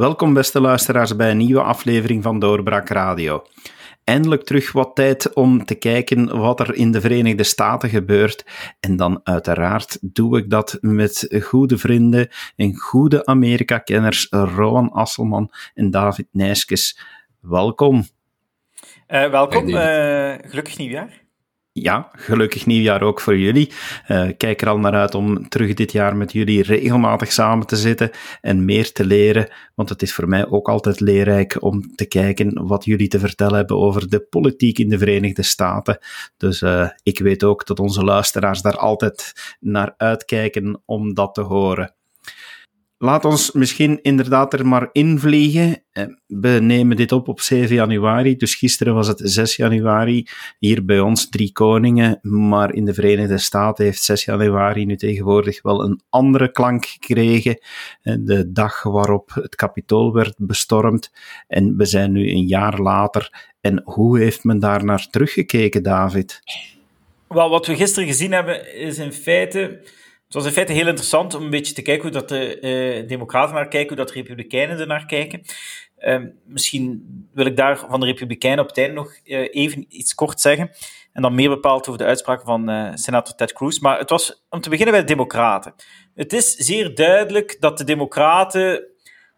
Welkom beste luisteraars bij een nieuwe aflevering van Doorbraak Radio. Eindelijk terug wat tijd om te kijken wat er in de Verenigde Staten gebeurt. En dan uiteraard doe ik dat met goede vrienden en goede Amerika-kenners Rowan Asselman en David Nijskes. Welkom. Uh, welkom, uh, gelukkig nieuwjaar ja, gelukkig nieuwjaar ook voor jullie. Uh, kijk er al naar uit om terug dit jaar met jullie regelmatig samen te zitten en meer te leren, want het is voor mij ook altijd leerrijk om te kijken wat jullie te vertellen hebben over de politiek in de Verenigde Staten. Dus uh, ik weet ook dat onze luisteraars daar altijd naar uitkijken om dat te horen. Laat ons misschien inderdaad er maar invliegen. Eh, we nemen dit op op 7 januari, dus gisteren was het 6 januari. Hier bij ons drie koningen, maar in de Verenigde Staten heeft 6 januari nu tegenwoordig wel een andere klank gekregen. Eh, de dag waarop het kapitool werd bestormd. En we zijn nu een jaar later. En hoe heeft men daar naar teruggekeken, David? Wel, wat we gisteren gezien hebben, is in feite het was in feite heel interessant om een beetje te kijken hoe dat de uh, Democraten naar kijken, hoe dat de Republikeinen er naar kijken. Uh, misschien wil ik daar van de Republikeinen op het einde nog uh, even iets kort zeggen. En dan meer bepaald over de uitspraak van uh, senator Ted Cruz. Maar het was om te beginnen bij de Democraten. Het is zeer duidelijk dat de Democraten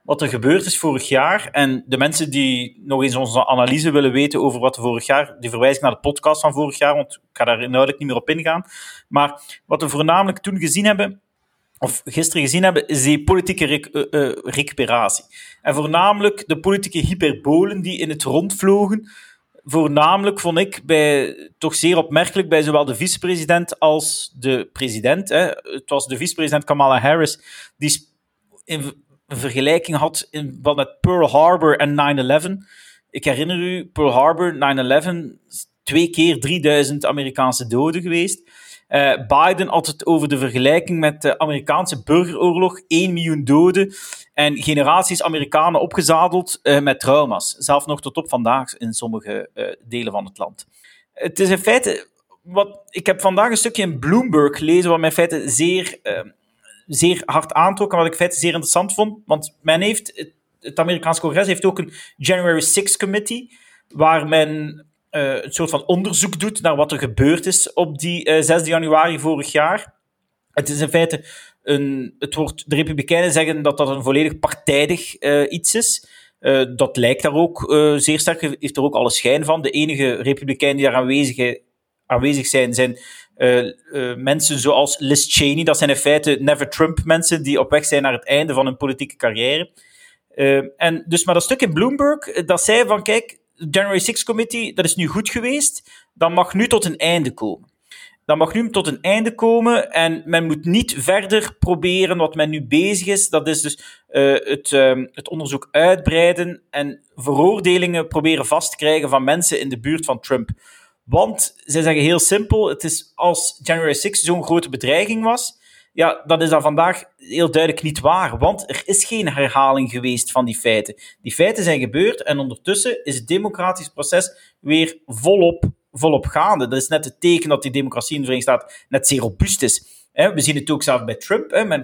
wat er gebeurd is vorig jaar. En de mensen die nog eens onze analyse willen weten over wat er vorig jaar, die verwijs ik naar de podcast van vorig jaar, want ik ga daar inhoudelijk niet meer op ingaan. Maar wat we voornamelijk toen gezien hebben, of gisteren gezien hebben, is die politieke rec uh, recuperatie. En voornamelijk de politieke hyperbolen die in het rond vlogen. Voornamelijk vond ik bij, toch zeer opmerkelijk bij zowel de vicepresident als de president. Hè. Het was de vicepresident Kamala Harris, die in een vergelijking had in, wat met Pearl Harbor en 9-11. Ik herinner u, Pearl Harbor, 9-11, twee keer 3000 Amerikaanse doden geweest. Uh, Biden had het over de vergelijking met de Amerikaanse burgeroorlog. 1 miljoen doden en generaties Amerikanen opgezadeld uh, met trauma's. Zelf nog tot op vandaag in sommige uh, delen van het land. Het is in feite... Wat, ik heb vandaag een stukje in Bloomberg gelezen, wat mij in feite zeer zeer hard aantrok en wat ik feite zeer interessant vond. Want men heeft, het, het Amerikaans congres heeft ook een January 6 Committee, waar men uh, een soort van onderzoek doet naar wat er gebeurd is op die uh, eh, 6 januari vorig jaar. Het is in feite een, het wordt, de Republikeinen zeggen dat dat een volledig partijdig uh, iets is. Dat lijkt daar ook zeer sterk, heeft er ook alle schijn van. De enige Republikeinen die daar aanwezig, aanwezig zijn, zijn mensen zoals Liz Cheney. Dat zijn in feite Never Trump mensen die op weg zijn naar het einde van hun politieke carrière. Uh, en dus maar dat stuk in Bloomberg, dat zei van kijk, January 6 Committee, dat is nu goed geweest, dat mag nu tot een einde komen. Dat mag nu tot een einde komen en men moet niet verder proberen wat men nu bezig is. Dat is dus het, uh, het onderzoek uitbreiden en veroordelingen proberen vast te krijgen van mensen in de buurt van Trump. Want zij zeggen heel simpel: het is als January 6 zo'n grote bedreiging was, ja, dat is dan vandaag heel duidelijk niet waar. Want er is geen herhaling geweest van die feiten. Die feiten zijn gebeurd en ondertussen is het democratisch proces weer volop, volop gaande. Dat is net het teken dat die democratie in de Verenigde Staten net zeer robuust is. We zien het ook zelf bij Trump.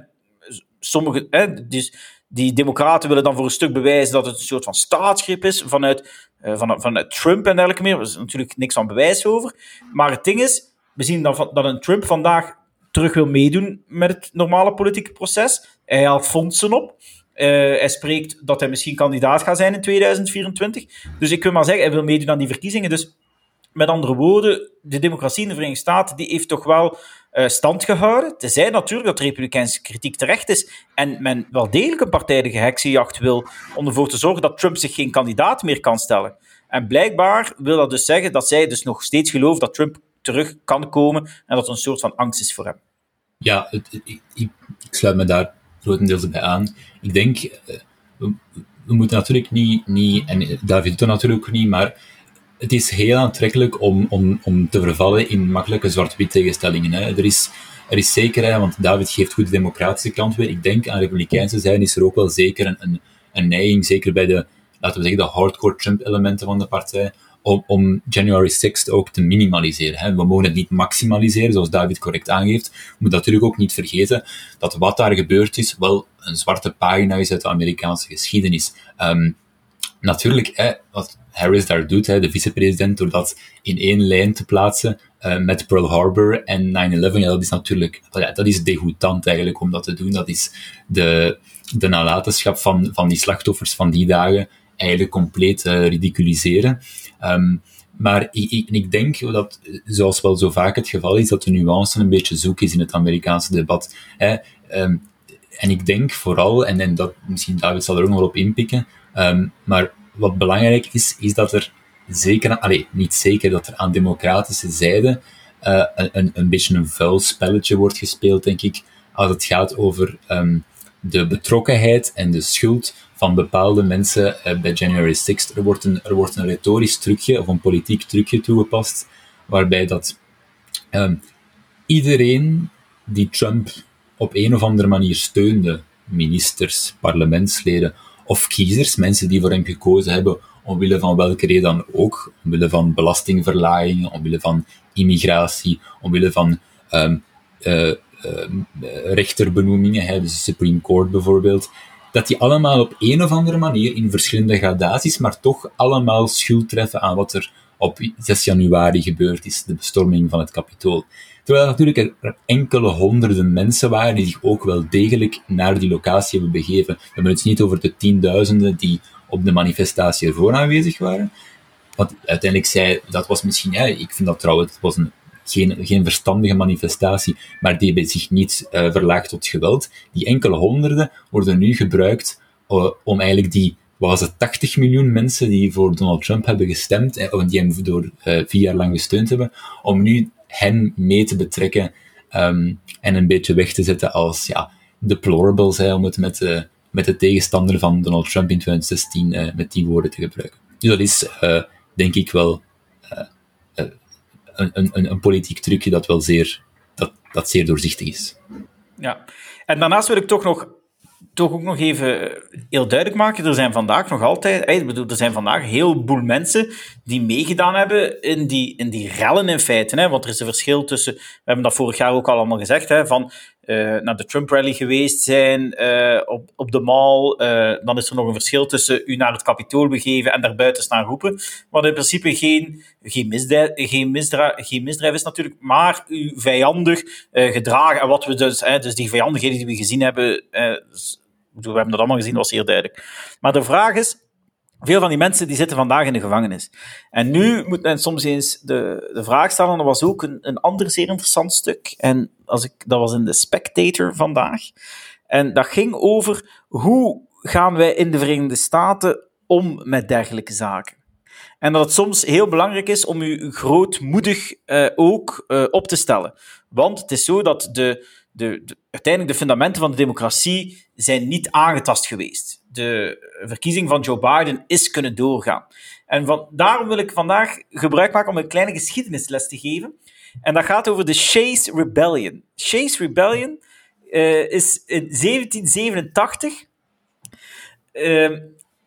Sommige, dus die democraten willen dan voor een stuk bewijzen dat het een soort van staatsgreep is vanuit, uh, van, vanuit Trump en dergelijke meer. Er is natuurlijk niks van bewijs over. Maar het ding is, we zien dat, dat een Trump vandaag terug wil meedoen met het normale politieke proces. Hij haalt fondsen op. Uh, hij spreekt dat hij misschien kandidaat gaat zijn in 2024. Dus ik wil maar zeggen, hij wil meedoen aan die verkiezingen. Dus met andere woorden, de democratie in de Verenigde Staten die heeft toch wel stand gehouden. Tenzij natuurlijk dat de republikeinse kritiek terecht is en men wel degelijk een partijdige heksenjacht wil om ervoor te zorgen dat Trump zich geen kandidaat meer kan stellen. En blijkbaar wil dat dus zeggen dat zij dus nog steeds geloven dat Trump terug kan komen en dat er een soort van angst is voor hem. Ja, ik, ik, sluit me daar grotendeels bij aan. Ik denk, eh, we, moeten natuurlijk niet, niet en David natuurlijk ook niet, maar het is heel aantrekkelijk om, om, om te vervallen in makkelijke zwart-wit tegenstellingen. Hè. Er, is, er is zeker, want David geeft goed de democratische kant weer. Ik denk aan republikeinse zijde is er ook wel zeker een, een, een neiging, zeker bij de, laten we zeggen, de hardcore Trump-elementen van de partij, om, om January 6th ook te minimaliseren. Hè. We mogen het niet maximaliseren, zoals David correct aangeeft. We moeten natuurlijk ook niet vergeten dat wat daar gebeurd is wel een zwarte pagina is uit de Amerikaanse geschiedenis. Um, natuurlijk, hè, wat Harris daar doet, hè, de vicepresident, door dat in één lijn te plaatsen uh, met Pearl Harbor en 9-11, ja, dat is natuurlijk, ja, dat is degoutant eigenlijk om dat te doen. Dat is de, de nalatenschap van, van die slachtoffers van die dagen eigenlijk compleet uh, ridiculiseren. Um, maar ik, ik, ik, denk dat, zoals wel zo vaak het geval is, dat de nuance een beetje zoek is in het Amerikaanse debat. Hè. Um, en ik denk vooral, en, en dat, misschien David zal er ook nog wel op inpikken, um, maar wat belangrijk is, is dat er zeker, allee, niet zeker, dat er aan democratische zijde uh, een, een beetje een vuil spelletje wordt gespeeld, denk ik, als het gaat over um, de betrokkenheid en de schuld van bepaalde mensen uh, bij January 6th. Er wordt, een, er wordt een retorisch trucje of een politiek trucje toegepast, waarbij dat um, iedereen die Trump op een of andere manier steunde, ministers, parlementsleden of kiezers, mensen die voor hem gekozen hebben, omwille van welke reden dan ook, omwille van belastingverlagingen, omwille van immigratie, omwille van um, uh, uh, rechterbenoemingen, hè, dus de Supreme Court bijvoorbeeld, dat die allemaal op een of andere manier in verschillende gradaties, maar toch allemaal schuld treffen aan wat er op 6 januari gebeurd is, de bestorming van het Capitool. Terwijl natuurlijk er enkele honderden mensen waren die zich ook wel degelijk naar die locatie hebben begeven. We hebben het niet over de tienduizenden die op de manifestatie ervoor aanwezig waren. Want uiteindelijk zei, dat was misschien, ja, ik vind dat trouwens, het was een, geen, verstandige manifestatie, maar die hebben zich niet uh, verlaagd tot geweld. Die enkele honderden worden nu gebruikt uh, om eigenlijk die was het 80 miljoen mensen die voor Donald Trump hebben gestemd, en die hem door vier jaar lang gesteund hebben, om nu hen mee te betrekken um, en een beetje weg te zetten als ja, deplorables, hè, om het met, met de tegenstander van Donald Trump in 2016 uh, met die woorden te gebruiken. Dus dat is, uh, denk ik wel, een, een, een politiek trucje dat wel zeer, dat, dat zeer doorzichtig is. Ja, en daarnaast wil ik toch nog toch ook nog even heel duidelijk maken. Er zijn vandaag nog altijd, ik bedoel, er zijn vandaag een heleboel mensen die meegedaan hebben in die, in die rellen in feite. Hè? Want er is een verschil tussen, we hebben dat vorig jaar ook al allemaal gezegd, hè, van naar de Trump-rally geweest zijn uh, op, op de mall. Uh, dan is er nog een verschil tussen u naar het kapitool begeven en daarbuiten staan roepen. Wat in principe geen, geen, misdrijf, geen, misdrijf, geen misdrijf is natuurlijk, maar u vijandig gedragen. En wat we dus, dus die vijandigheden die we gezien hebben, we hebben dat allemaal gezien, was zeer duidelijk. Maar de vraag is, veel van die mensen die zitten vandaag in de gevangenis. En nu moet men soms eens de, de vraag stellen, en dat was ook een, een ander zeer interessant stuk, en als ik, dat was in de Spectator vandaag, en dat ging over hoe gaan wij in de Verenigde Staten om met dergelijke zaken. En dat het soms heel belangrijk is om u grootmoedig uh, ook uh, op te stellen. Want het is zo dat de, de, uiteindelijk de fundamenten van de democratie zijn niet aangetast geweest. De verkiezing van Joe Biden is kunnen doorgaan. En van, daarom wil ik vandaag gebruik maken om een kleine geschiedenisles te geven. En dat gaat over de Chase Rebellion. Chase Rebellion uh, is in 1787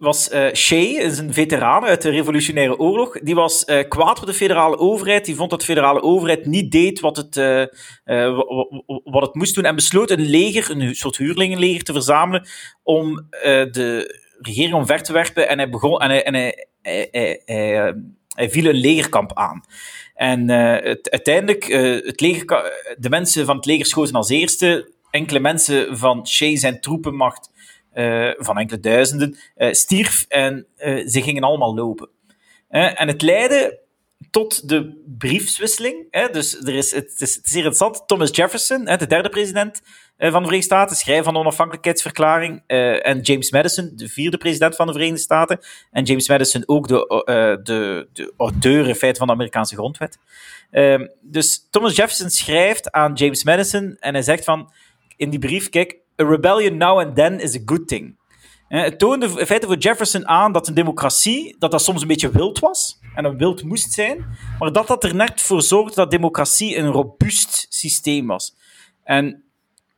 was uh, Shea, een veteraan uit de Revolutionaire Oorlog. Die was uh, kwaad op de federale overheid. Die vond dat de federale overheid niet deed wat het, uh, wat het moest doen. En besloot een leger, een soort huurlingenleger, te verzamelen om de regering omver te werpen. En hij, begon, en hij, en hij, hij, hij, viel een legerkamp aan. En uiteindelijk, het leger, de mensen van het leger schoten als eerste. Enkele mensen van Shea zijn troepenmacht van enkele duizenden, uh, stierf en uh, ze gingen allemaal lopen. en het leidde tot de briefswisseling. dus er is, het, is, het interessant. Thomas Jefferson, de derde president van de Verenigde Staten, schrijver van de onafhankelijkheidsverklaring. en James Madison, de vierde president van de Verenigde Staten. En James Madison ook de, de, de auteur in feite van de Amerikaanse grondwet. Ehm, dus Thomas Jefferson schrijft aan James Madison en hij zegt van in die brief, kijk, a rebellion now and then is a good thing. Het toonde in feite voor Jefferson aan dat een democratie, dat dat soms een beetje wild was en een wild moest zijn, maar dat dat er net voor zorgde dat democratie een robuust systeem was. En,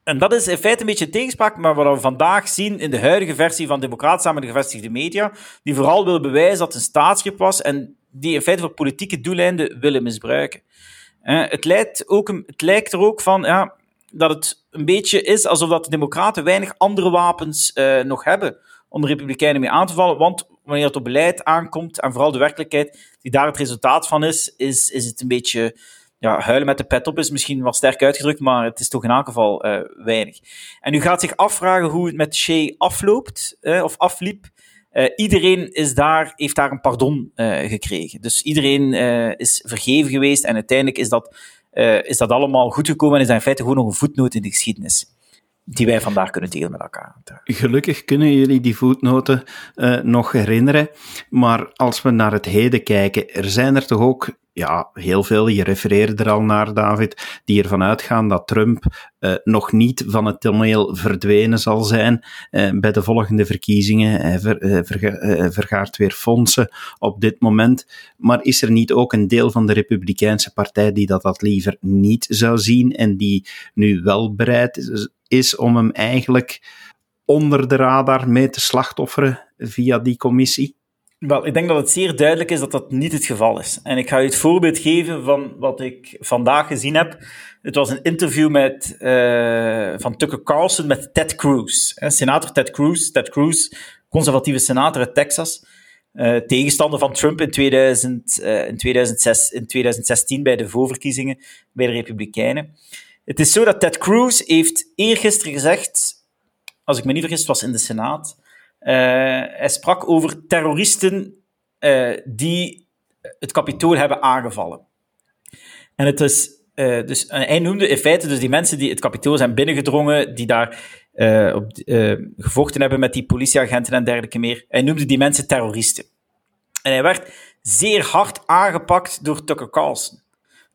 en dat is in feite een beetje tegenspraak met wat we vandaag zien in de huidige versie van democratisch samen de gevestigde media, die vooral wil bewijzen dat het een staatsgreep was en die in feite voor politieke doeleinden willen misbruiken. het, lijkt ook, het lijkt er ook van ja, dat het een beetje is alsof dat de Democraten weinig andere wapens uh, nog hebben om de Republikeinen mee aan te vallen. Want wanneer het op beleid aankomt, en vooral de werkelijkheid die daar het resultaat van is, is, is het een beetje ja, huilen met de pet op is misschien wat sterk uitgedrukt, maar het is toch in elk geval uh, weinig. En u gaat zich afvragen hoe het met Shea afloopt, uh, of afliep. Iedereen is daar, heeft daar een pardon gekregen. Dus iedereen is vergeven geweest en uiteindelijk is dat, is dat allemaal goed gekomen en is dat in feite gewoon nog een voetnoot in de geschiedenis die wij vandaag kunnen delen met elkaar. Gelukkig kunnen jullie die voetnoten uh, nog herinneren, maar als we naar het heden kijken, er zijn er toch ook ja, heel veel, je refereerde er al naar, David, die ervan uitgaan dat Trump uh, nog niet van het toneel verdwenen zal zijn uh, bij de volgende verkiezingen. Hij verga vergaart weer fondsen op dit moment. Maar is er niet ook een deel van de Republikeinse Partij die dat, dat liever niet zou zien en die nu wel bereid is om hem eigenlijk onder de radar mee te slachtofferen via die commissie? Wel, ik denk dat het zeer duidelijk is dat dat niet het geval is. En ik ga je het voorbeeld geven van wat ik vandaag gezien heb. Het was een interview met, uh, van Tucker Carlson met Ted Cruz. Senator Ted Cruz. Ted Cruz, conservatieve senator uit Texas. Uh, tegenstander van Trump in, 2000, uh, in, 2006, in 2016 bij de voorverkiezingen bij de Republikeinen. Het is zo dat Ted Cruz heeft eergisteren gezegd, als ik me niet vergis, het was in de Senaat, hij sprak over terroristen uh, die het kapitool hebben aangevallen. En het is, uh, dus, hij noemde in feite dus die mensen die het kapitool zijn binnengedrongen, die daar op, gevochten hebben met die politieagenten en dergelijke meer. Hij noemde die mensen terroristen. En hij werd zeer hard aangepakt door Tucker Carlson.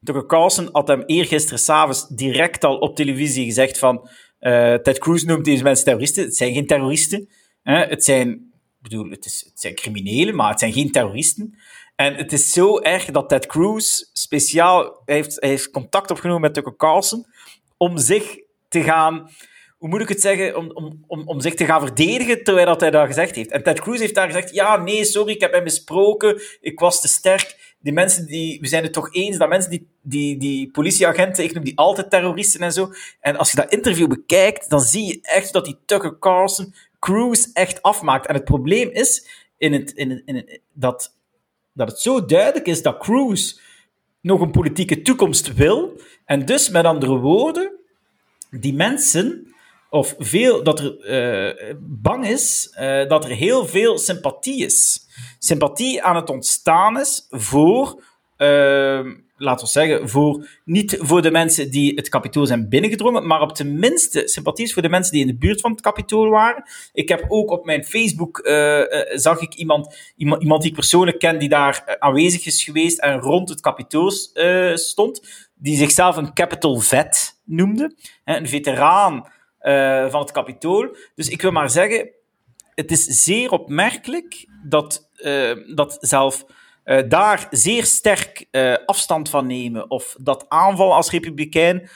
Tucker Carlson had hem eergisteren s'avonds direct al op televisie gezegd van Ted Cruz noemt deze mensen terroristen. Het zijn geen terroristen. Het zijn, bedoel, het, is, het zijn criminelen, maar het zijn geen terroristen. En het is zo erg dat Ted Cruz speciaal heeft, heeft contact opgenomen met Tucker Carlson om zich te gaan, hoe moet ik het zeggen, om, om, om, om zich te gaan verdedigen terwijl dat hij dat gezegd heeft. En Ted Cruz heeft daar gezegd, ja, nee, sorry, ik heb hem misproken, ik was te sterk die mensen die, we zijn het toch eens dat mensen die, die, die politieagenten, ik noem die altijd terroristen en zo. En als je dat interview bekijkt, dan zie je echt dat die Tucker Carlson Cruz echt afmaakt. En het probleem is in het, in, in, dat, dat het zo duidelijk is dat Cruz nog een politieke toekomst wil. En dus, met andere woorden, die mensen, of veel, dat er uh, bang is uh, dat er heel veel sympathie is sympathie aan het ontstaan is voor, uh, laten we zeggen, voor, niet voor de mensen die het kapitool zijn binnengedrongen, maar op tenminste sympathie is voor de mensen die in de buurt van het kapitool waren. Ik heb ook op mijn Facebook, uh, uh, zag ik iemand, iemand, die ik persoonlijk ken, die daar aanwezig is geweest en rond het kapitool stond, die zichzelf een Capital Vet noemde, een veteraan van het kapitool. Dus ik wil maar zeggen, het is zeer opmerkelijk dat, dat zelf uh, daar zeer sterk uh, afstand van nemen, of dat aanval als republikein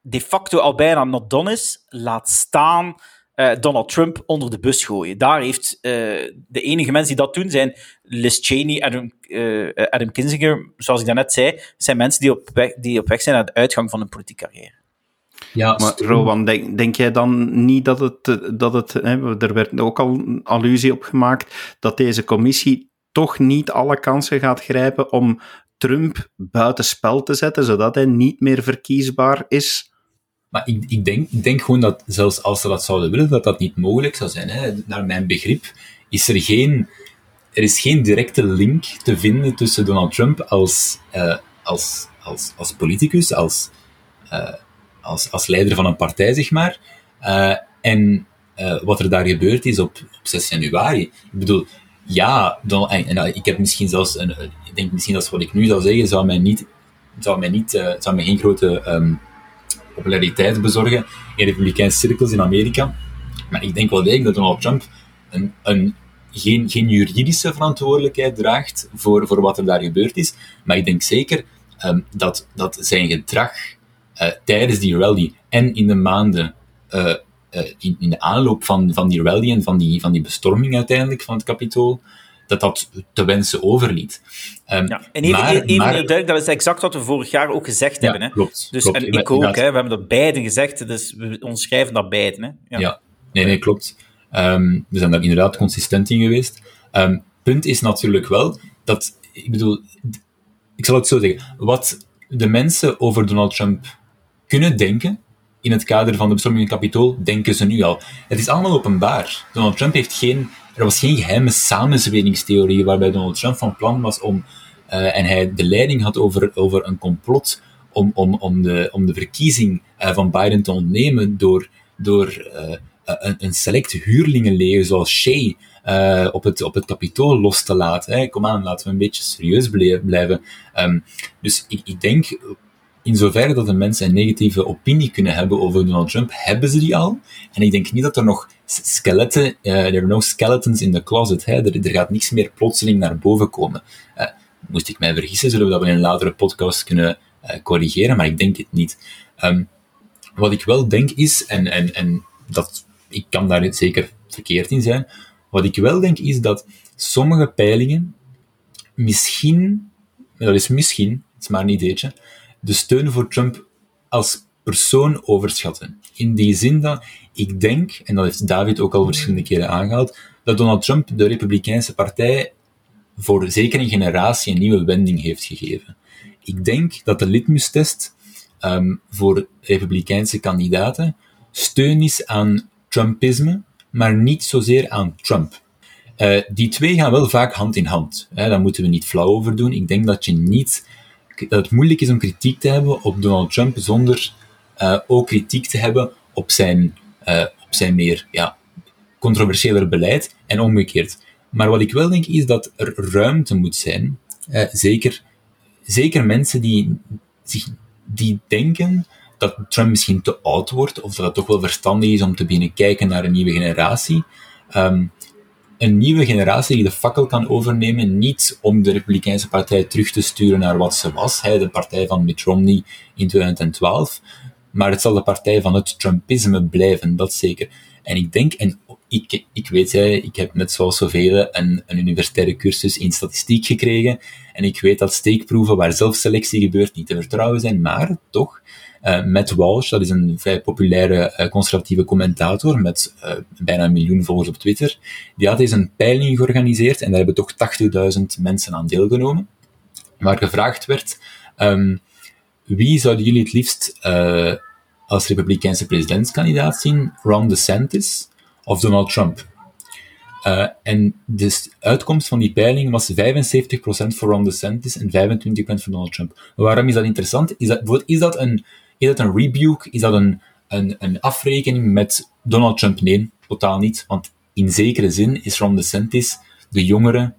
de facto al bijna not done is, laat staan Donald Trump onder de bus gooien. Daar heeft de enige mensen die dat doen zijn Liz Cheney, Adam, Adam Kinzinger, zoals ik daarnet zei, zijn mensen die op weg, die op weg zijn naar de uitgang van een politieke carrière. Ja, maar Rowan, denk, denk jij dan niet dat het, dat het hè, er werd ook al een allusie op gemaakt, dat deze commissie toch niet alle kansen gaat grijpen om Trump buitenspel te zetten, zodat hij niet meer verkiesbaar is? Maar ik, ik, denk, ik denk gewoon dat zelfs als ze dat zouden willen, dat dat niet mogelijk zou zijn. Hè. Naar mijn begrip is er geen, er is geen directe link te vinden tussen Donald Trump als, uh, als, als, als politicus, als, uh, als, als leider van een partij, zeg maar. Uh, en wat er daar gebeurd is op 6 januari. Ik bedoel, ja, dan, en, en, ik heb misschien zelfs, een, ik denk misschien dat wat ik nu zou zeggen, zou mij niet, zou mij niet, uh, zou mij geen grote um, populariteit bezorgen in republikeinse cirkels in Amerika. Maar ik denk wel degelijk dat Donald Trump een, een, geen, geen juridische verantwoordelijkheid draagt voor, voor wat er daar gebeurd is. Maar ik denk zeker um, dat, dat zijn gedrag tijdens die rally en in de maanden in, in, de aanloop van, van die rally en van die, van die bestorming uiteindelijk van het kapitool, dat dat te wensen overliet. Um, ja, en even, maar, even maar, duidelijk, dat is exact wat we vorig jaar ook gezegd hebben. Hè? Klopt. Dus, klopt, en ik ook, hè, we hebben dat beiden gezegd, dus we onderschrijven dat beiden. Hè? Ja. ja. nee, nee, klopt. Um, we zijn daar inderdaad consistent in geweest. Um, punt is natuurlijk wel dat, ik bedoel, ik zal het zo zeggen, wat de mensen over Donald Trump kunnen denken, in het kader van de bestorming in het kapitool, denken ze nu al. Het is allemaal openbaar. Donald Trump heeft geen, er was geen geheime samenzweringstheorie waarbij Donald Trump van plan was om, uh, en hij de leiding had over, over een complot om, om, om, de, om de verkiezing uh, van Biden te ontnemen door, door uh, een, een select huurlingenleger zoals Shea op, het, op het kapitool los te laten. Hè. Kom aan, laten we een beetje serieus blijven. Um, dus ik, ik denk, in zoverre dat de mensen een negatieve opinie kunnen hebben over Donald Trump, hebben ze die al. En ik denk niet dat er nog skeletten, uh, er are no skeletons in the closet. Hè. Er, er gaat niks meer plotseling naar boven komen. Uh, moest ik mij vergissen, zullen we dat in een latere podcast kunnen uh, corrigeren, maar ik denk het niet. Um, wat ik wel denk is, en, en, en dat, ik kan daar zeker verkeerd in zijn, wat ik wel denk is dat sommige peilingen misschien, dat is misschien, het is maar een ideetje, de steun voor Trump als persoon overschatten. In die zin dat ik denk, en dat heeft David ook al verschillende keren aangehaald, dat Donald Trump de Republikeinse Partij voor zeker een generatie een nieuwe wending heeft gegeven. Ik denk dat de litmustest um, voor Republikeinse kandidaten steun is aan Trumpisme, maar niet zozeer aan Trump. Uh, die twee gaan wel vaak hand in hand. Hè, daar moeten we niet flauw over doen. Ik denk dat, je niet, het moeilijk is om kritiek te hebben op Donald Trump zonder uh, ook kritiek te hebben op zijn, uh, op zijn meer ja, controversiëler beleid en omgekeerd. Maar wat ik wel denk is dat er ruimte moet zijn, zeker, zeker mensen die, zich, die denken dat Trump misschien te oud wordt, of dat het toch wel verstandig is om te beginnen kijken naar een nieuwe generatie. Um, een nieuwe generatie die de fakkel kan overnemen, niet om de Republikeinse Partij terug te sturen naar wat ze was, hè, de partij van Mitt Romney in 2012, maar het zal de partij van het Trumpisme blijven, dat zeker. En ik denk, en ik, ik weet, hè, ik heb net zoals zoveel een, een universitaire cursus in statistiek gekregen, en ik weet dat steekproeven waar zelfselectie gebeurt niet te vertrouwen zijn, maar toch, Matt Walsh, dat is een vrij populaire uh, conservatieve commentator met uh, bijna een miljoen volgers op Twitter, die had eens een peiling georganiseerd en daar hebben toch 80.000 mensen aan deelgenomen, waar gevraagd werd, um, wie zouden jullie het liefst als republikeinse presidentskandidaat zien, Ron DeSantis of Donald Trump? En de uitkomst van die peiling was 75% voor Ron DeSantis en 25% voor Donald Trump. Waarom is dat interessant? Is dat, is dat een is dat een rebuke? Is dat een, een, een afrekening met Donald Trump? Nee, totaal niet. Want in zekere zin is Ron DeSantis de jongere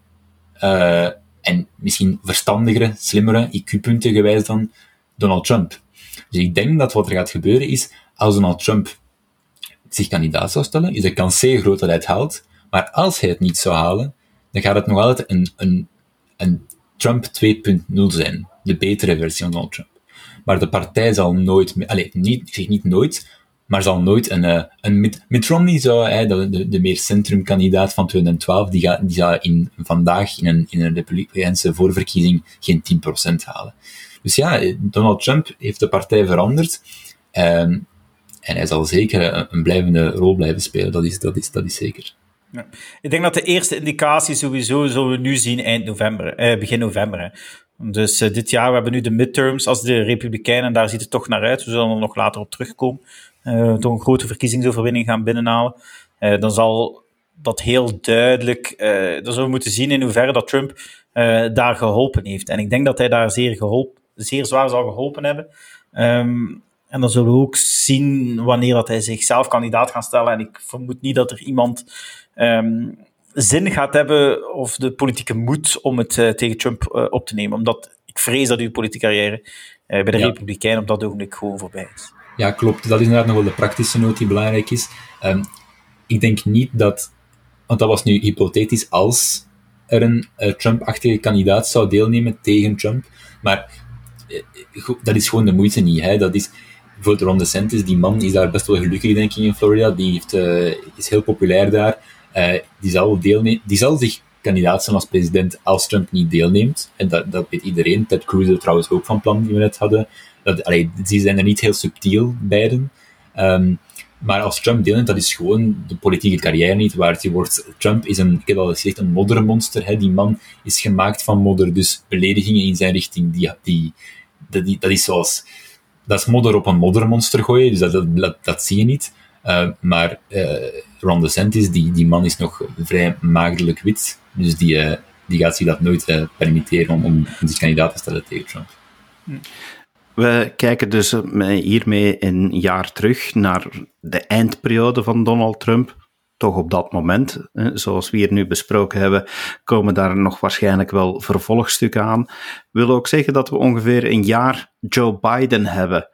uh, en misschien verstandigere, slimmere, IQ-punten gewijs dan Donald Trump. Dus ik denk dat wat er gaat gebeuren is, als Donald Trump zich kandidaat zou stellen, is de kans zeer groot dat hij het haalt. Maar als hij het niet zou halen, dan gaat het nog altijd een, een, een Trump 2.0 zijn. De betere versie van Donald Trump. Maar de partij zal nooit, allez, niet, ik zeg niet nooit, maar zal nooit een, uh, een Mitt, Mitt Romney zou, de, de, meer centrumkandidaat van 2012, die, gaat, die zou in, vandaag in een, in een republikeinse voorverkiezing geen 10% halen. Dus ja, Donald Trump heeft de partij veranderd. Um, en hij zal zeker een, een, blijvende rol blijven spelen, dat is, dat is, dat is zeker. Ja. Ik denk dat de eerste indicatie sowieso zullen we nu zien eind november, eh, begin november. Hè. Dus uh, dit jaar, we hebben nu de midterms als de Republikeinen, daar ziet het toch naar uit. We zullen er nog later op terugkomen. Uh, toch een grote verkiezingsoverwinning gaan binnenhalen. Uh, dan zal dat heel duidelijk, dan zullen we moeten zien in hoeverre dat Trump daar geholpen heeft. En ik denk dat hij daar zeer, geholpen, zeer zwaar zal geholpen hebben. Um, en dan zullen we ook zien wanneer dat hij zichzelf kandidaat gaat stellen. En ik vermoed niet dat er iemand um, zin gaat hebben of de politieke moed om het uh, tegen Trump uh, op te nemen. Omdat ik vrees dat uw politieke carrière uh, bij de ja. Republikeinen op dat ogenblik gewoon voorbij is. Ja, klopt. Dat is inderdaad nog wel de praktische noot die belangrijk is. Um, ik denk niet dat, want dat was nu hypothetisch als er een Trump-achtige kandidaat zou deelnemen tegen Trump, maar dat is gewoon de moeite niet. Hè. Dat is, bijvoorbeeld Ron DeSantis, die man is daar best wel gelukkig denk ik in Florida, die heeft, is heel populair daar. Uh, die, zal die zal zich kandidaat zijn als president als Trump niet deelneemt. En dat, dat weet iedereen. Ted Cruz trouwens ook van plan die we net hadden. Dat, allee, die zijn er niet heel subtiel, beiden. Um, maar als Trump deelneemt, dat is gewoon de politieke carrière niet waard. Je wordt, Trump is een, ik heb al gezegd, een moddermonster. Hè. Die man is gemaakt van modder, dus beledigingen in zijn richting, die, die, dat, is zoals... Dat is modder op een moddermonster gooien, dus dat, dat, dat zie je niet. Uh, maar uh, Ron DeSantis, die, die man is nog vrij maagdelijk wit, dus die, uh, die gaat zich dat nooit permitteren om, zich kandidaat te stellen tegen Trump. Hm. We kijken dus hiermee een jaar terug naar de eindperiode van Donald Trump. Toch op dat moment, zoals we hier nu besproken hebben, komen daar nog waarschijnlijk wel vervolgstukken aan. Wil ook zeggen dat we ongeveer een jaar Joe Biden hebben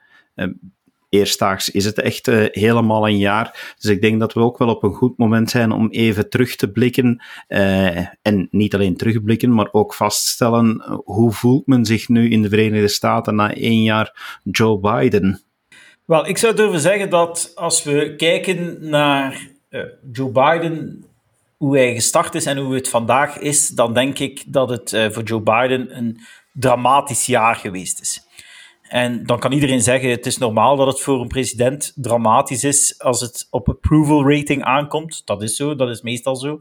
eerstdaags is het echt uh, helemaal een jaar. Dus ik denk dat we ook wel op een goed moment zijn om even terug te blikken. Uh, en niet alleen terugblikken, maar ook vaststellen uh, hoe voelt men zich nu in de Verenigde Staten na één jaar Joe Biden? Wel, ik zou durven zeggen dat als we kijken naar Joe Biden, hoe hij gestart is en hoe het vandaag is, dan denk ik dat het voor Joe Biden een dramatisch jaar geweest is. En dan kan iedereen zeggen: het is normaal dat het voor een president dramatisch is als het op approval rating aankomt. Dat is zo, dat is meestal zo.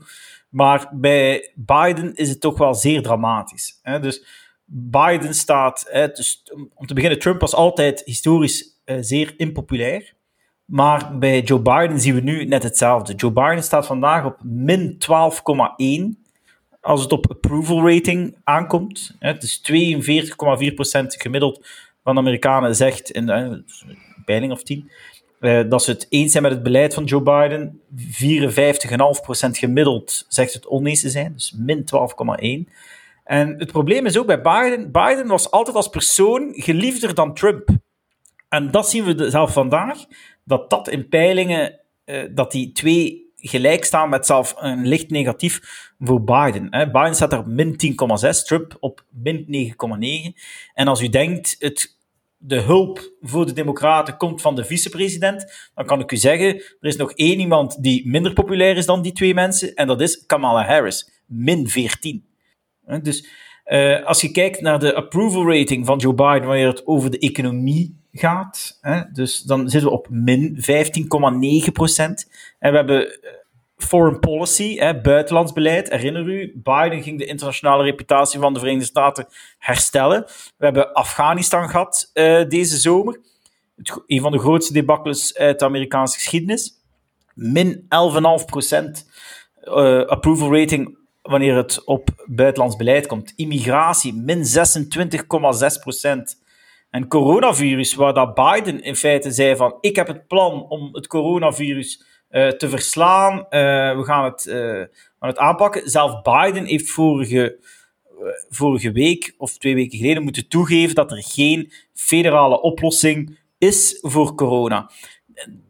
Maar bij Biden is het toch wel zeer dramatisch. Hè? Dus Biden staat, hè, dus om te beginnen, Trump was altijd historisch uh, zeer impopulair. Maar bij Joe Biden zien we nu net hetzelfde. Joe Biden staat vandaag op min 12,1 als het op approval rating aankomt. Het is 42,4% gemiddeld van de Amerikanen zegt in de uh, peiling of 10 uh, dat ze het eens zijn met het beleid van Joe Biden. 54,5% gemiddeld zegt het oneens te zijn, dus min 12,1. En het probleem is ook bij Biden. Biden was altijd als persoon geliefder dan Trump. En dat zien we zelf vandaag, dat dat in peilingen, uh, dat die twee gelijk staan met zelf een licht negatief voor Biden. Hè. Biden staat er op min 10,6, Trump op min 9,9. En als u denkt, het, de hulp voor de Democraten komt van de vicepresident, dan kan ik u zeggen, er is nog één iemand die minder populair is dan die twee mensen, en dat is Kamala Harris, min 14. Dus uh, als je kijkt naar de approval rating van Joe Biden wanneer het over de economie gaat. Hè? Dus dan zitten we op min 15,9 procent. En we hebben eh, foreign policy, buitenlands beleid. Herinner u, Biden ging de internationale reputatie van de Verenigde Staten herstellen. We hebben Afghanistan gehad uh, deze zomer. Het, een van de grootste debakels uit de Amerikaanse geschiedenis. Min 11,5 procent uh, approval rating wanneer het op buitenlands beleid komt. Immigratie, min 26,6 procent. En coronavirus, waar dat Biden in feite zei van ik heb het plan om het coronavirus te verslaan, uh, we, gaan het, gaan het aanpakken. Zelf Biden heeft vorige, vorige week of twee weken geleden moeten toegeven dat er geen federale oplossing is voor corona.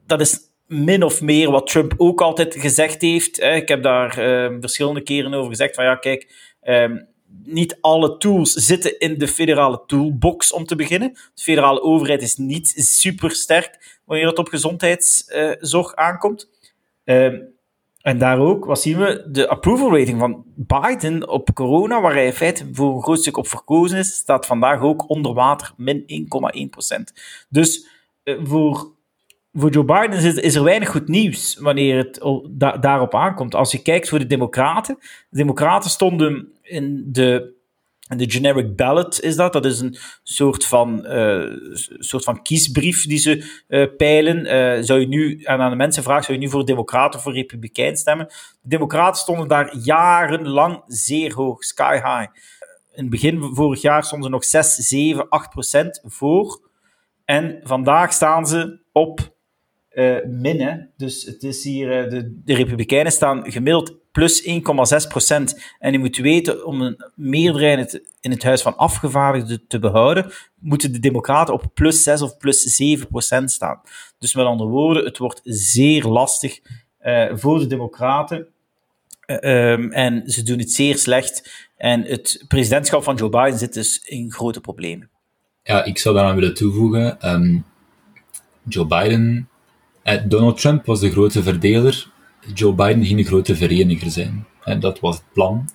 Dat is min of meer wat Trump ook altijd gezegd heeft. Ik heb daar verschillende keren over gezegd van ja, kijk, um, niet alle tools zitten in de federale toolbox om te beginnen. De federale overheid is niet super sterk wanneer het op gezondheidszorg aankomt. Uh, en daar ook, wat zien we? De approval rating van Biden op corona, waar hij in feite voor een groot stuk op verkozen is, staat vandaag ook onder water, min 1,1%. Dus uh, voor, voor Joe Biden is, er weinig goed nieuws wanneer het da daarop aankomt. Als je kijkt voor de Democraten, de Democraten stonden in de, de generic ballot is dat. Dat is een soort van, uh, soort van kiesbrief die ze uh, peilen. Uh, zou je nu en aan de mensen vragen, zou je nu voor Democraten of voor Republikein stemmen? De Democraten stonden daar jarenlang zeer hoog, sky high. In het begin vorig jaar stonden ze nog 6, 7, 8 procent voor. En vandaag staan ze op uh, min. Dus het is hier, de, de Republikeinen staan gemiddeld plus 1,6 procent. En je moet weten, om een meerderheid in het Huis van Afgevaardigden te behouden, moeten de Democraten op plus 6 of plus 7 procent staan. Dus met andere woorden, het wordt zeer lastig uh, voor de Democraten. Um, en ze doen het zeer slecht. En het presidentschap van Joe Biden zit dus in grote problemen. Ja, ik zou daaraan willen toevoegen. Um, Joe Biden. Uh, Donald Trump was de grote verdeler Joe Biden ging een grote vereniger zijn. En dat was het plan.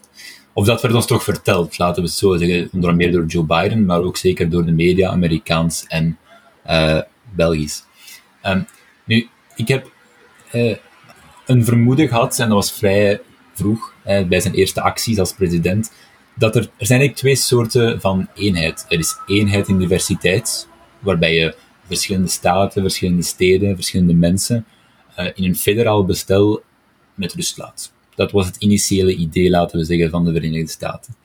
Of dat werd ons toch verteld, laten we het zo zeggen, onder meer door Joe Biden, maar ook zeker door de media, Amerikaans en uh, Belgisch. Um, nu, ik heb een vermoeden gehad, en dat was vrij vroeg, bij zijn eerste acties als president, dat er, er zijn eigenlijk twee soorten van eenheid. Er is eenheid in diversiteit, waarbij je verschillende staten, verschillende steden, verschillende mensen in een federaal bestel met rust laat. Dat was het initiële idee, laten we zeggen, van de Verenigde Staten.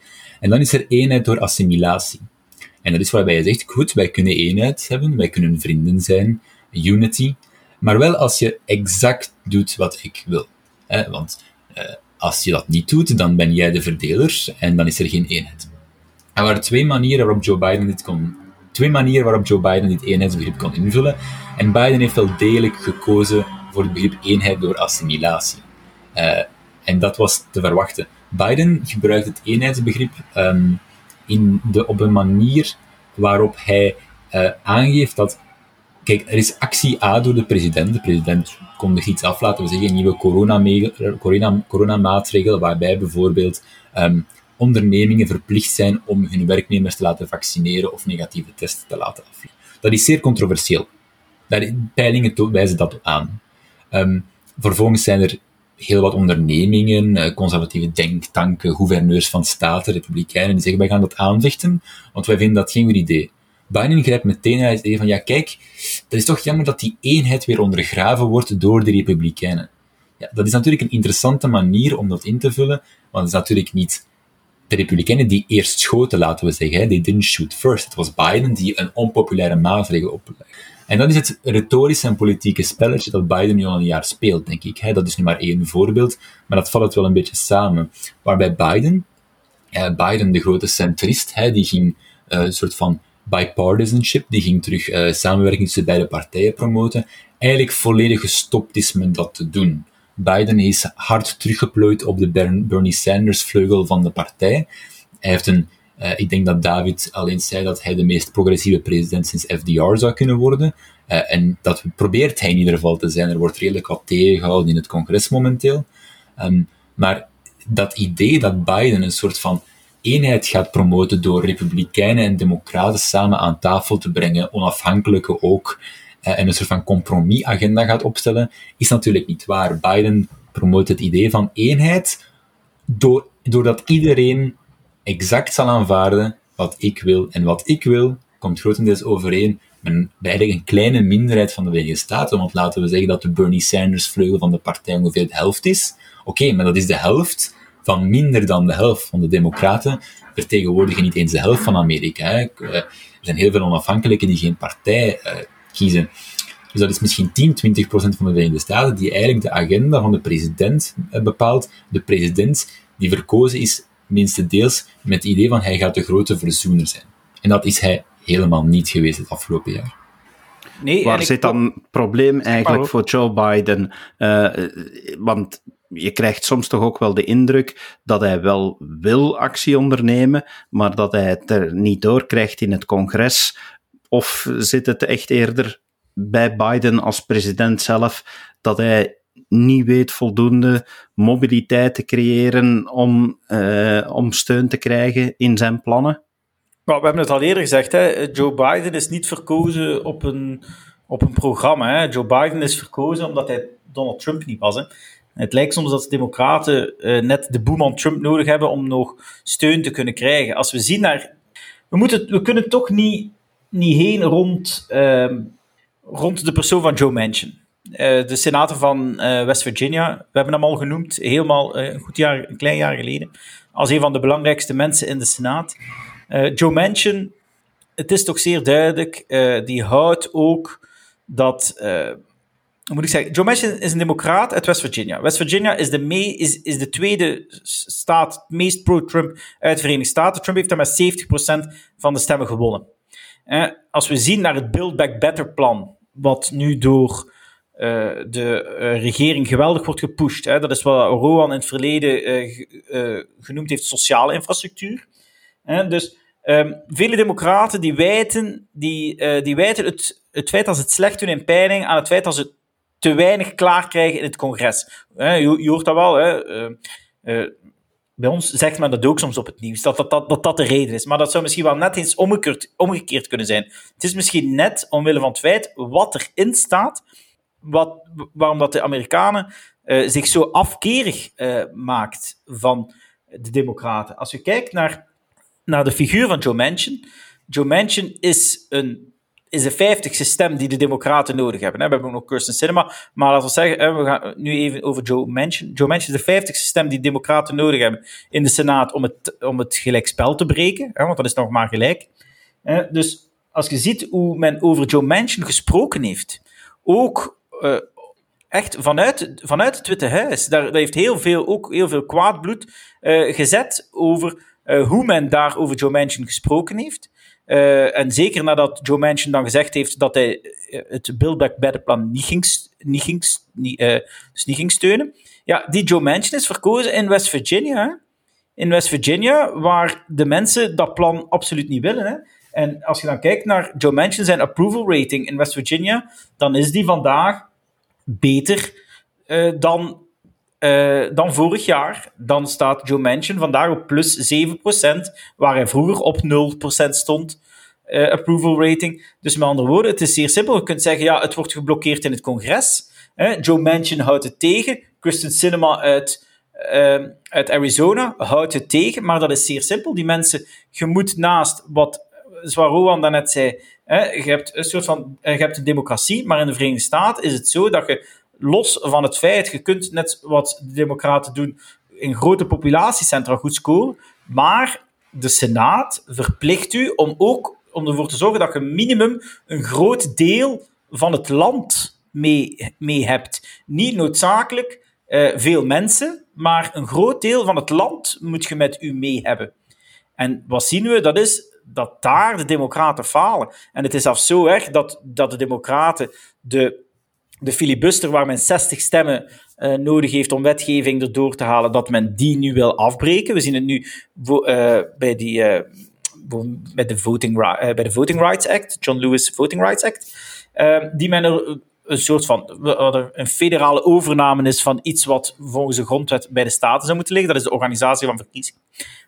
En dan is er eenheid door assimilatie. En dat is waarbij je zegt, goed, wij kunnen eenheid hebben, wij kunnen vrienden zijn, unity, maar wel als je exact doet wat ik wil. Want eh, als je dat niet doet, dan ben jij de verdeler en dan is er geen eenheid. Er waren twee manieren waarop Joe Biden dit kon, twee manieren waarop Joe Biden dit eenheidsbegrip kon invullen. En Biden heeft wel degelijk gekozen voor het begrip eenheid door assimilatie. Uh, en dat was te verwachten. Biden gebruikt het eenheidsbegrip um, in de, op een manier waarop hij uh, aangeeft dat. Kijk, er is actie A door de president. De president kondigt iets af, laten we zeggen, een nieuwe corona, corona waarbij bijvoorbeeld um, ondernemingen verplicht zijn om hun werknemers te laten vaccineren of negatieve testen te laten afleggen. Dat is zeer controversieel. Peilingen wijzen dat aan. Um, vervolgens zijn er heel wat ondernemingen, eh, conservatieve denktanken, gouverneurs van staten, republikeinen, die zeggen wij gaan dat aanvechten, want wij vinden dat geen goed idee. Biden grijpt meteen naar het idee van ja kijk, dat is toch jammer dat die eenheid weer ondergraven wordt door de republikeinen. Ja, dat is natuurlijk een interessante manier om dat in te vullen, want het is natuurlijk niet de republikeinen die eerst schoten, laten we zeggen. They didn't shoot first. Het was Biden die een onpopulaire maatregel oplegde. En dat is het retorische en politieke spelletje dat Biden nu al een jaar speelt, denk ik. Dat is nu maar één voorbeeld, maar dat valt wel een beetje samen. Waarbij Biden, Biden de grote centrist, die ging uh, een soort van bipartisanship, die ging terug uh, samenwerking tussen beide partijen promoten, eigenlijk volledig gestopt is met dat te doen. Biden is hard teruggeplooid op de Bernie Sanders vleugel van de partij. Hij heeft een uh, ik denk dat David alleen zei dat hij de meest progressieve president sinds FDR zou kunnen worden. Uh, en dat probeert hij in ieder geval te zijn. Er wordt redelijk wat tegengehouden in het congres momenteel. Um, maar dat idee dat Biden een soort van eenheid gaat promoten door republikeinen en democraten samen aan tafel te brengen, onafhankelijke ook, en een soort van compromisagenda gaat opstellen, is natuurlijk niet waar. Biden promoot het idee van eenheid door, doordat iedereen exact zal aanvaarden wat ik wil. En wat ik wil, komt grotendeels overeen met eigenlijk een kleine minderheid van de Verenigde Staten. Want laten we zeggen dat de Bernie Sanders vleugel van de partij ongeveer de helft is. Oké, maar dat is de helft van minder dan de helft van de democraten vertegenwoordigen niet eens de helft van Amerika. Eh, er zijn heel veel onafhankelijken die geen partij uh, kiezen. Dus dat is misschien 10, 20 procent van de Verenigde Staten die eigenlijk de agenda van de president uh, bepaalt. De president die verkozen is minste deels met het idee van hij gaat de grote verzoener zijn. En dat is hij helemaal niet geweest het afgelopen jaar. Nee, Waar zit dan het probleem eigenlijk voor Joe Biden? Uh, want je krijgt soms toch ook wel de indruk dat hij wel wil actie ondernemen, maar dat hij het er niet door krijgt in het congres. Of zit het echt eerder bij Biden als president zelf dat hij niet weet voldoende mobiliteit te creëren om, uh, om steun te krijgen in zijn plannen? Nou, we hebben het al eerder gezegd, hè? Joe Biden is niet verkozen op een, op een programma. Hè? Joe Biden is verkozen omdat hij Donald Trump niet was. Hè? Het lijkt soms dat de Democraten uh, net de boeman Trump nodig hebben om nog steun te kunnen krijgen. Als we zien naar. We, moeten, we kunnen toch niet, niet heen rond, uh, rond de persoon van Joe Manchin. Eh, de senator van uh, West Virginia, we hebben hem al genoemd, helemaal uh, een goed jaar, een klein jaar geleden, als een van de belangrijkste mensen in de Senaat. Joe Manchin, het is toch zeer duidelijk, die houdt ook dat, moet ik zeggen, Joe Manchin is een democraat uit West Virginia. West Virginia is de, mee, is, is de tweede staat, meest pro-Trump uit de Verenigde Staten. Trump heeft daar met 70% van de stemmen gewonnen. Als we zien naar het Build Back Better plan, wat nu door uh, de uh, regering geweldig wordt gepusht. Dat is wat Rowan in het verleden uh, genoemd heeft sociale infrastructuur. Dus um, vele democraten die wijten, die, die het, het feit dat ze het slecht doen in peiling aan het feit dat ze te weinig klaar krijgen in het congres. Je, hoort dat wel. Hè. Bij ons zegt men dat ook soms op het nieuws, dat dat, dat, dat dat de reden is. Maar dat zou misschien wel net eens omgekeerd, omgekeerd kunnen zijn. Het is misschien net omwille van het feit wat erin staat, wat, waarom dat de Amerikanen uh, zich zo afkerig uh, maakt van de Democraten. Als je kijkt naar, naar de figuur van Joe Manchin. Joe Manchin is een is de vijftigste stem die de Democraten nodig hebben. We hebben ook nog Kirsten Cinema, maar laten we zeggen, we gaan nu even over Joe Manchin. Joe Manchin is de vijftigste stem die de Democraten nodig hebben in de Senaat om het, om het gelijkspel te breken, want dat is nog maar gelijk. Dus als je ziet hoe men over Joe Manchin gesproken heeft, ook uh, echt vanuit, vanuit het Witte Huis, daar, daar heeft heel veel, ook heel veel kwaad bloed uh, gezet over uh, hoe men daar over Joe Manchin gesproken heeft. Uh, en zeker nadat Joe Manchin dan gezegd heeft dat hij het Build Back Better plan niet ging, niet ging, niet, uh, dus niet ging steunen. Ja, die Joe Manchin is verkozen in West Virginia. In West Virginia, waar de mensen dat plan absoluut niet willen. Hè. En als je dan kijkt naar Joe Manchin zijn approval rating in West Virginia, dan is die vandaag beter dan dan vorig jaar. Dan staat Joe Manchin vandaag op plus 7%, waar hij vroeger op 0% stond. Uh, approval rating. Dus met andere woorden, het is zeer simpel. Je kunt zeggen, ja, het wordt geblokkeerd in het congres. Hè? Joe Manchin houdt het tegen. Kristen Sinema uit, uh, uit Arizona houdt het tegen. Maar dat is zeer simpel. Die mensen, je moet naast wat Zwarowan daarnet zei, hè, je hebt een soort van, je hebt een democratie, maar in de Verenigde Staten is het zo dat je los van het feit, je kunt net wat de Democraten doen, in grote populatiecentra goed scoren, maar de Senaat verplicht u om ook om ervoor te zorgen dat je minimum een groot deel van het land mee, mee hebt. Niet noodzakelijk uh, veel mensen, maar een groot deel van het land moet je met u mee hebben. En wat zien we? Dat is dat daar de Democraten falen. En het is af zo erg dat, dat de Democraten de de filibuster waar men 60 stemmen uh, nodig heeft om wetgeving erdoor te halen, dat men die nu wil afbreken. We zien het nu uh, bij, die, bij, de Voting, bij de Voting Rights Act, John Lewis Voting Rights Act, die men er een soort van een federale overname is van iets wat volgens de grondwet bij de staten zou moeten liggen. Dat is de organisatie van, verkiezingen.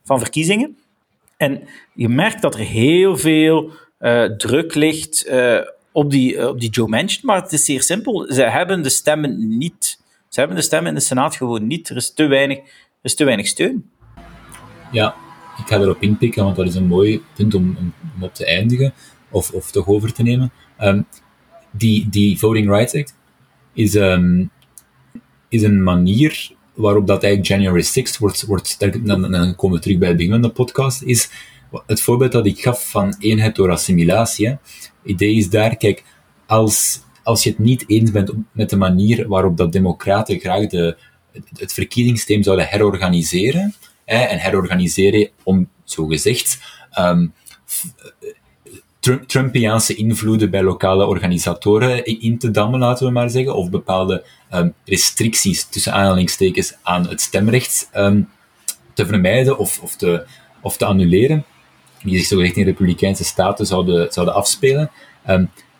Van verkiezingen. En je merkt dat er heel veel druk ligt op die, eh, op die Joe Manchin, maar het is zeer simpel. Ze hebben de stemmen niet. Ze hebben de stemmen in de Senaat gewoon niet. Er is te weinig, er is te weinig steun. Ja, ik ga erop inpikken, want dat is een mooi punt om, op te eindigen, of, of toch over te nemen. Um, die, die Voting Rights Act is, um, is een manier waarop dat eigenlijk January 6 wordt, wordt dan, komen we terug bij het begin van de podcast, is het voorbeeld dat ik gaf van eenheid door assimilatie idee is daar, kijk, als, als je het niet eens bent met de manier waarop dat democraten graag de, het verkiezingssysteem zouden herorganiseren, en herorganiseren om, zogezegd, um, Trumpiaanse invloeden bij lokale organisatoren in te dammen, laten we maar zeggen, of bepaalde um, restricties tussen aanhalingstekens aan het stemrecht um, te vermijden of, of, te, of te annuleren die zich zo richting republikeinse staten zouden, zouden afspelen.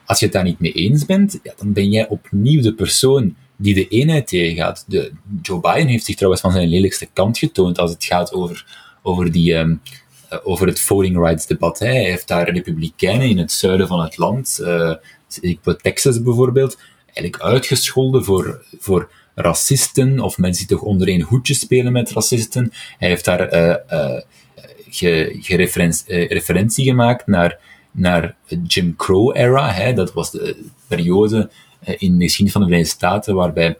Als je het daar niet mee eens bent, ja, dan ben jij opnieuw de persoon die de eenheid tegengaat. De, Joe Biden heeft zich trouwens van zijn lelijkste kant getoond als het gaat over, over, die, um, over het voting rights debat. Hij heeft daar republikeinen in het zuiden van het land, uh, Texas bijvoorbeeld, eigenlijk uitgescholden voor, voor racisten of mensen die toch onder één hoedje spelen met racisten. Hij heeft daar uh, eh, referentie gemaakt naar, naar Jim Crow-era. Dat was de periode eh, in de geschiedenis van de Verenigde Staten waarbij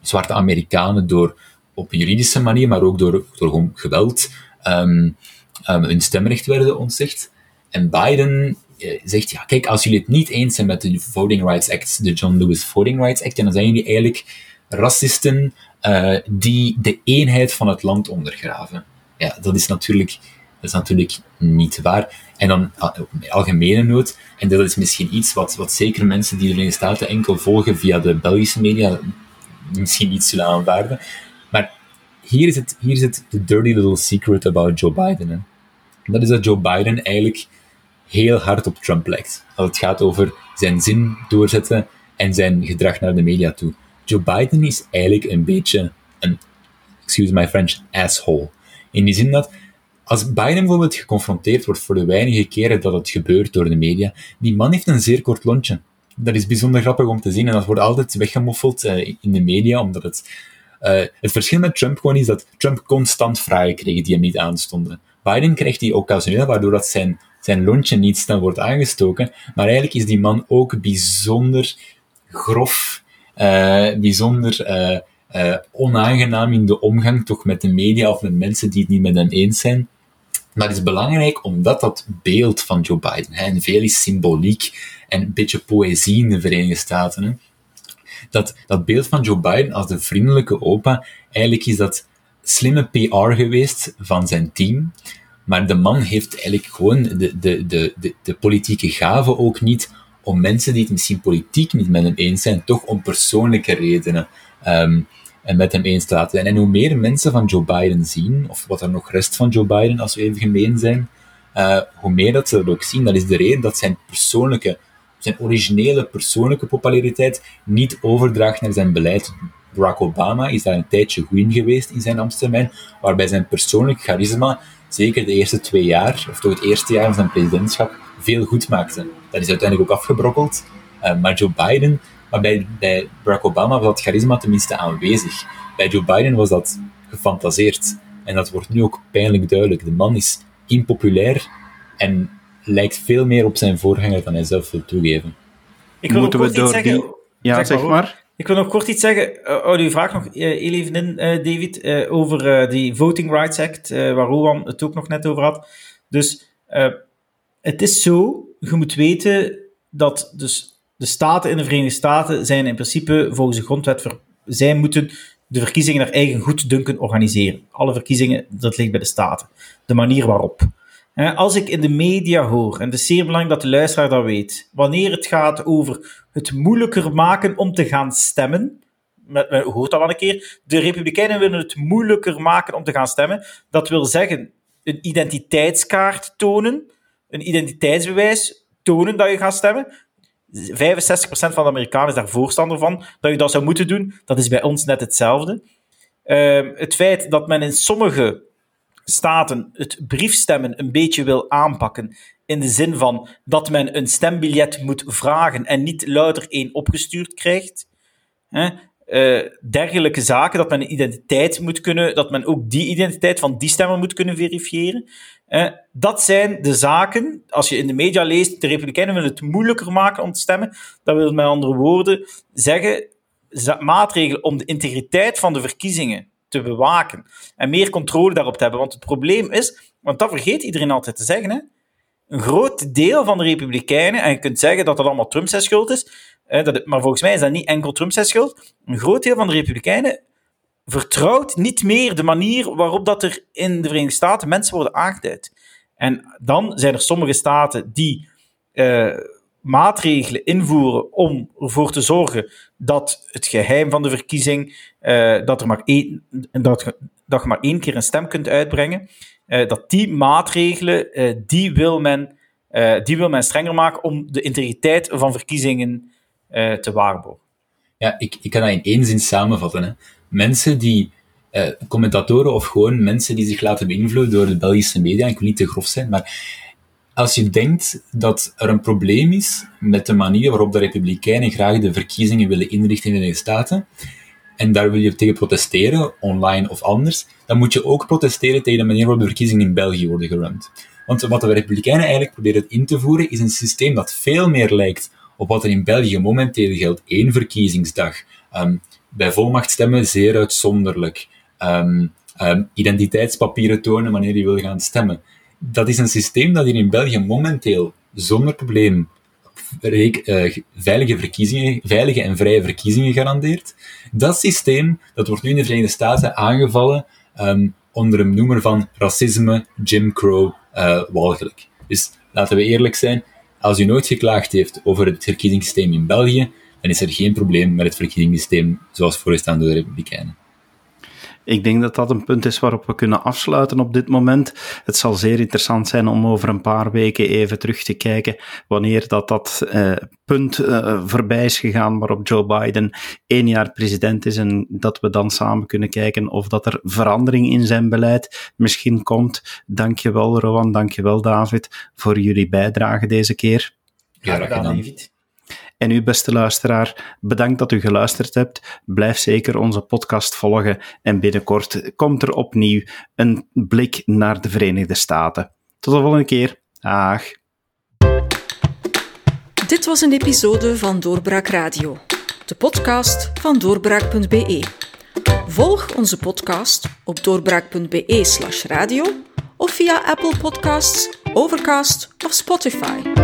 zwarte Amerikanen door, op een juridische manier, maar ook door, door geweld, um, um, hun stemrecht werden ontzegd. En Biden eh, zegt, ja, kijk, als jullie het niet eens zijn met de Voting Rights Act, de John Lewis Voting Rights Act, dan zijn jullie eigenlijk racisten uh, die de eenheid van het land ondergraven. Ja, dat is natuurlijk is natuurlijk niet waar. En dan ah, algemene noot, en dat is misschien iets wat, wat zeker mensen die de Verenigde Staten enkel volgen via de Belgische media misschien niet zullen aanvaarden. Maar hier is het, hier is het the dirty little secret about Joe Biden. Dat is dat Joe Biden eigenlijk heel hard op Trump lijkt. Als het gaat over zijn zin doorzetten en zijn gedrag naar de media toe. Joe Biden is eigenlijk een beetje een excuse my French, asshole. In die zin dat, als Biden bijvoorbeeld geconfronteerd wordt voor de weinige keren dat het gebeurt door de media, die man heeft een zeer kort lontje. Dat is bijzonder grappig om te zien en dat wordt altijd weggemoffeld uh, in de media, omdat het... Uh, het verschil met Trump gewoon is dat Trump constant vragen kreeg die hem niet aanstonden. Biden krijgt die occasioneel, waardoor dat zijn, zijn lontje niet snel wordt aangestoken. Maar eigenlijk is die man ook bijzonder grof, uh, bijzonder uh, onaangenaam in de omgang toch met de media of met mensen die het niet met hem eens zijn. Maar het is belangrijk omdat dat beeld van Joe Biden, hè, en veel is symboliek en een beetje poëzie in de Verenigde Staten, hè, dat, dat beeld van Joe Biden als de vriendelijke opa, eigenlijk is dat slimme PR geweest van zijn team. Maar de man heeft eigenlijk gewoon de, de, de, de, politieke gave ook niet om mensen die het misschien politiek niet met hem eens zijn, toch om persoonlijke redenen um, met hem eens te laten zijn. En hoe meer mensen van Joe Biden zien, of wat er nog rest van Joe Biden, als we even gemeen zijn, uh, hoe meer dat ze dat ook zien. Dat is de reden dat zijn persoonlijke, zijn originele persoonlijke populariteit niet overdraagt naar zijn beleid. Barack Obama is daar een tijdje goed in geweest in zijn ambtstermijn, waarbij zijn persoonlijk charisma, zeker de eerste twee jaar, of toch het eerste jaar van zijn presidentschap, veel goed maakte. Dat is uiteindelijk ook afgebrokkeld. Uh, maar Joe Biden, maar bij, bij Barack Obama was dat charisma tenminste aanwezig. Bij Joe Biden was dat gefantaseerd. En dat wordt nu ook pijnlijk duidelijk. De man is impopulair en lijkt veel meer op zijn voorganger dan hij zelf wil toegeven. Ik wil Moeten we door zeggen, die... Ja, zeg, maar. Ik wil nog kort iets zeggen. Uh, u vraagt nog uh, even in, uh, David, uh, over die Voting Rights Act, waar Rowan het ook nog net over had. Dus het is zo, je moet weten dat dus de staten in de Verenigde Staten zijn in principe volgens de grondwet, zij moeten de verkiezingen naar eigen goeddunken organiseren. Alle verkiezingen, dat ligt bij de staten. De manier waarop. Als ik in de media hoor, en het is zeer belangrijk dat de luisteraar dat weet, wanneer het gaat over het moeilijker maken om te gaan stemmen, met, hoort dat wel een keer, de Republikeinen willen het moeilijker maken om te gaan stemmen. Dat wil zeggen, een identiteitskaart tonen, een identiteitsbewijs tonen dat je gaat stemmen. 65% van de Amerikanen is daar voorstander van, dat je dat zou moeten doen. Dat is bij ons net hetzelfde. Uh, het feit dat men in sommige staten het briefstemmen een beetje wil aanpakken, in de zin van dat men een stembiljet moet vragen en niet louter één opgestuurd krijgt. Hè? Uh, dergelijke zaken, dat men een identiteit moet kunnen, dat men ook die identiteit van die stemmer moet kunnen verifiëren. Uh, dat zijn de zaken, als je in de media leest, de Republikeinen willen het moeilijker maken om te stemmen. Dat wil met andere woorden zeggen, maatregelen om de integriteit van de verkiezingen te bewaken en meer controle daarop te hebben. Want het probleem is, want dat vergeet iedereen altijd te zeggen, hè, een groot deel van de Republikeinen, en je kunt zeggen dat dat allemaal Trump zijn schuld is, dat, maar volgens mij is dat niet enkel Trump zijn schuld. Een groot deel van de Republikeinen vertrouwt niet meer de manier waarop dat er in de Verenigde Staten mensen worden aangeduid. En dan zijn er sommige staten die uh, maatregelen invoeren om ervoor te zorgen dat het geheim van de verkiezing, uh, dat, er maar één, dat, je maar één keer een stem kunt uitbrengen, uh, dat die maatregelen, die, wil men, die wil men strenger maken om de integriteit van verkiezingen te waarborgen. Ja, ik, ik kan dat in één zin samenvatten. Hè mensen die, uh, commentatoren of gewoon mensen die zich laten beïnvloeden door de Belgische media, ik wil niet te grof zijn, maar als je denkt dat er een probleem is met de manier waarop de Republikeinen graag de verkiezingen willen inrichten in de Staten, en daar wil je tegen protesteren, online of anders, dan moet je ook protesteren tegen de manier waarop de verkiezingen in België worden gerund. Want wat de Republikeinen eigenlijk proberen in te voeren, is een systeem dat veel meer lijkt op wat er in België momenteel geldt. één verkiezingsdag. Um, bij volmacht stemmen zeer uitzonderlijk. Um, um, identiteitspapieren tonen wanneer je wil gaan stemmen. Dat is een systeem dat hier in België momenteel zonder probleem uh, veilige, verkiezingen, veilige en vrije verkiezingen garandeert. Dat systeem dat wordt nu in de Verenigde Staten aangevallen onder een noemer van racisme, Jim Crow, uh, walgelijk. Dus laten we eerlijk zijn, als u nooit geklaagd heeft over het verkiezingssysteem in België, dan is er geen probleem met het verkiezingssysteem zoals voorgestaan door de Republikeinen. Ik denk dat dat een punt is waarop we kunnen afsluiten op dit moment. Het zal zeer interessant zijn om over een paar weken even terug te kijken wanneer dat, dat uh, punt uh, voorbij is gegaan waarop Joe Biden één jaar president is en dat we dan samen kunnen kijken of dat er verandering in zijn beleid misschien komt. Dankjewel Rowan, dankjewel David voor jullie bijdrage deze keer. Graag gedaan, David. En u, beste luisteraar, bedankt dat u geluisterd hebt. Blijf zeker onze podcast volgen en binnenkort komt er opnieuw een blik naar de Verenigde Staten. Tot de volgende keer. Dag. Dit was een episode van Doorbraak Radio, de podcast van doorbraak.be. Volg onze podcast op doorbraak.be/radio of via Apple Podcasts, Overcast of Spotify.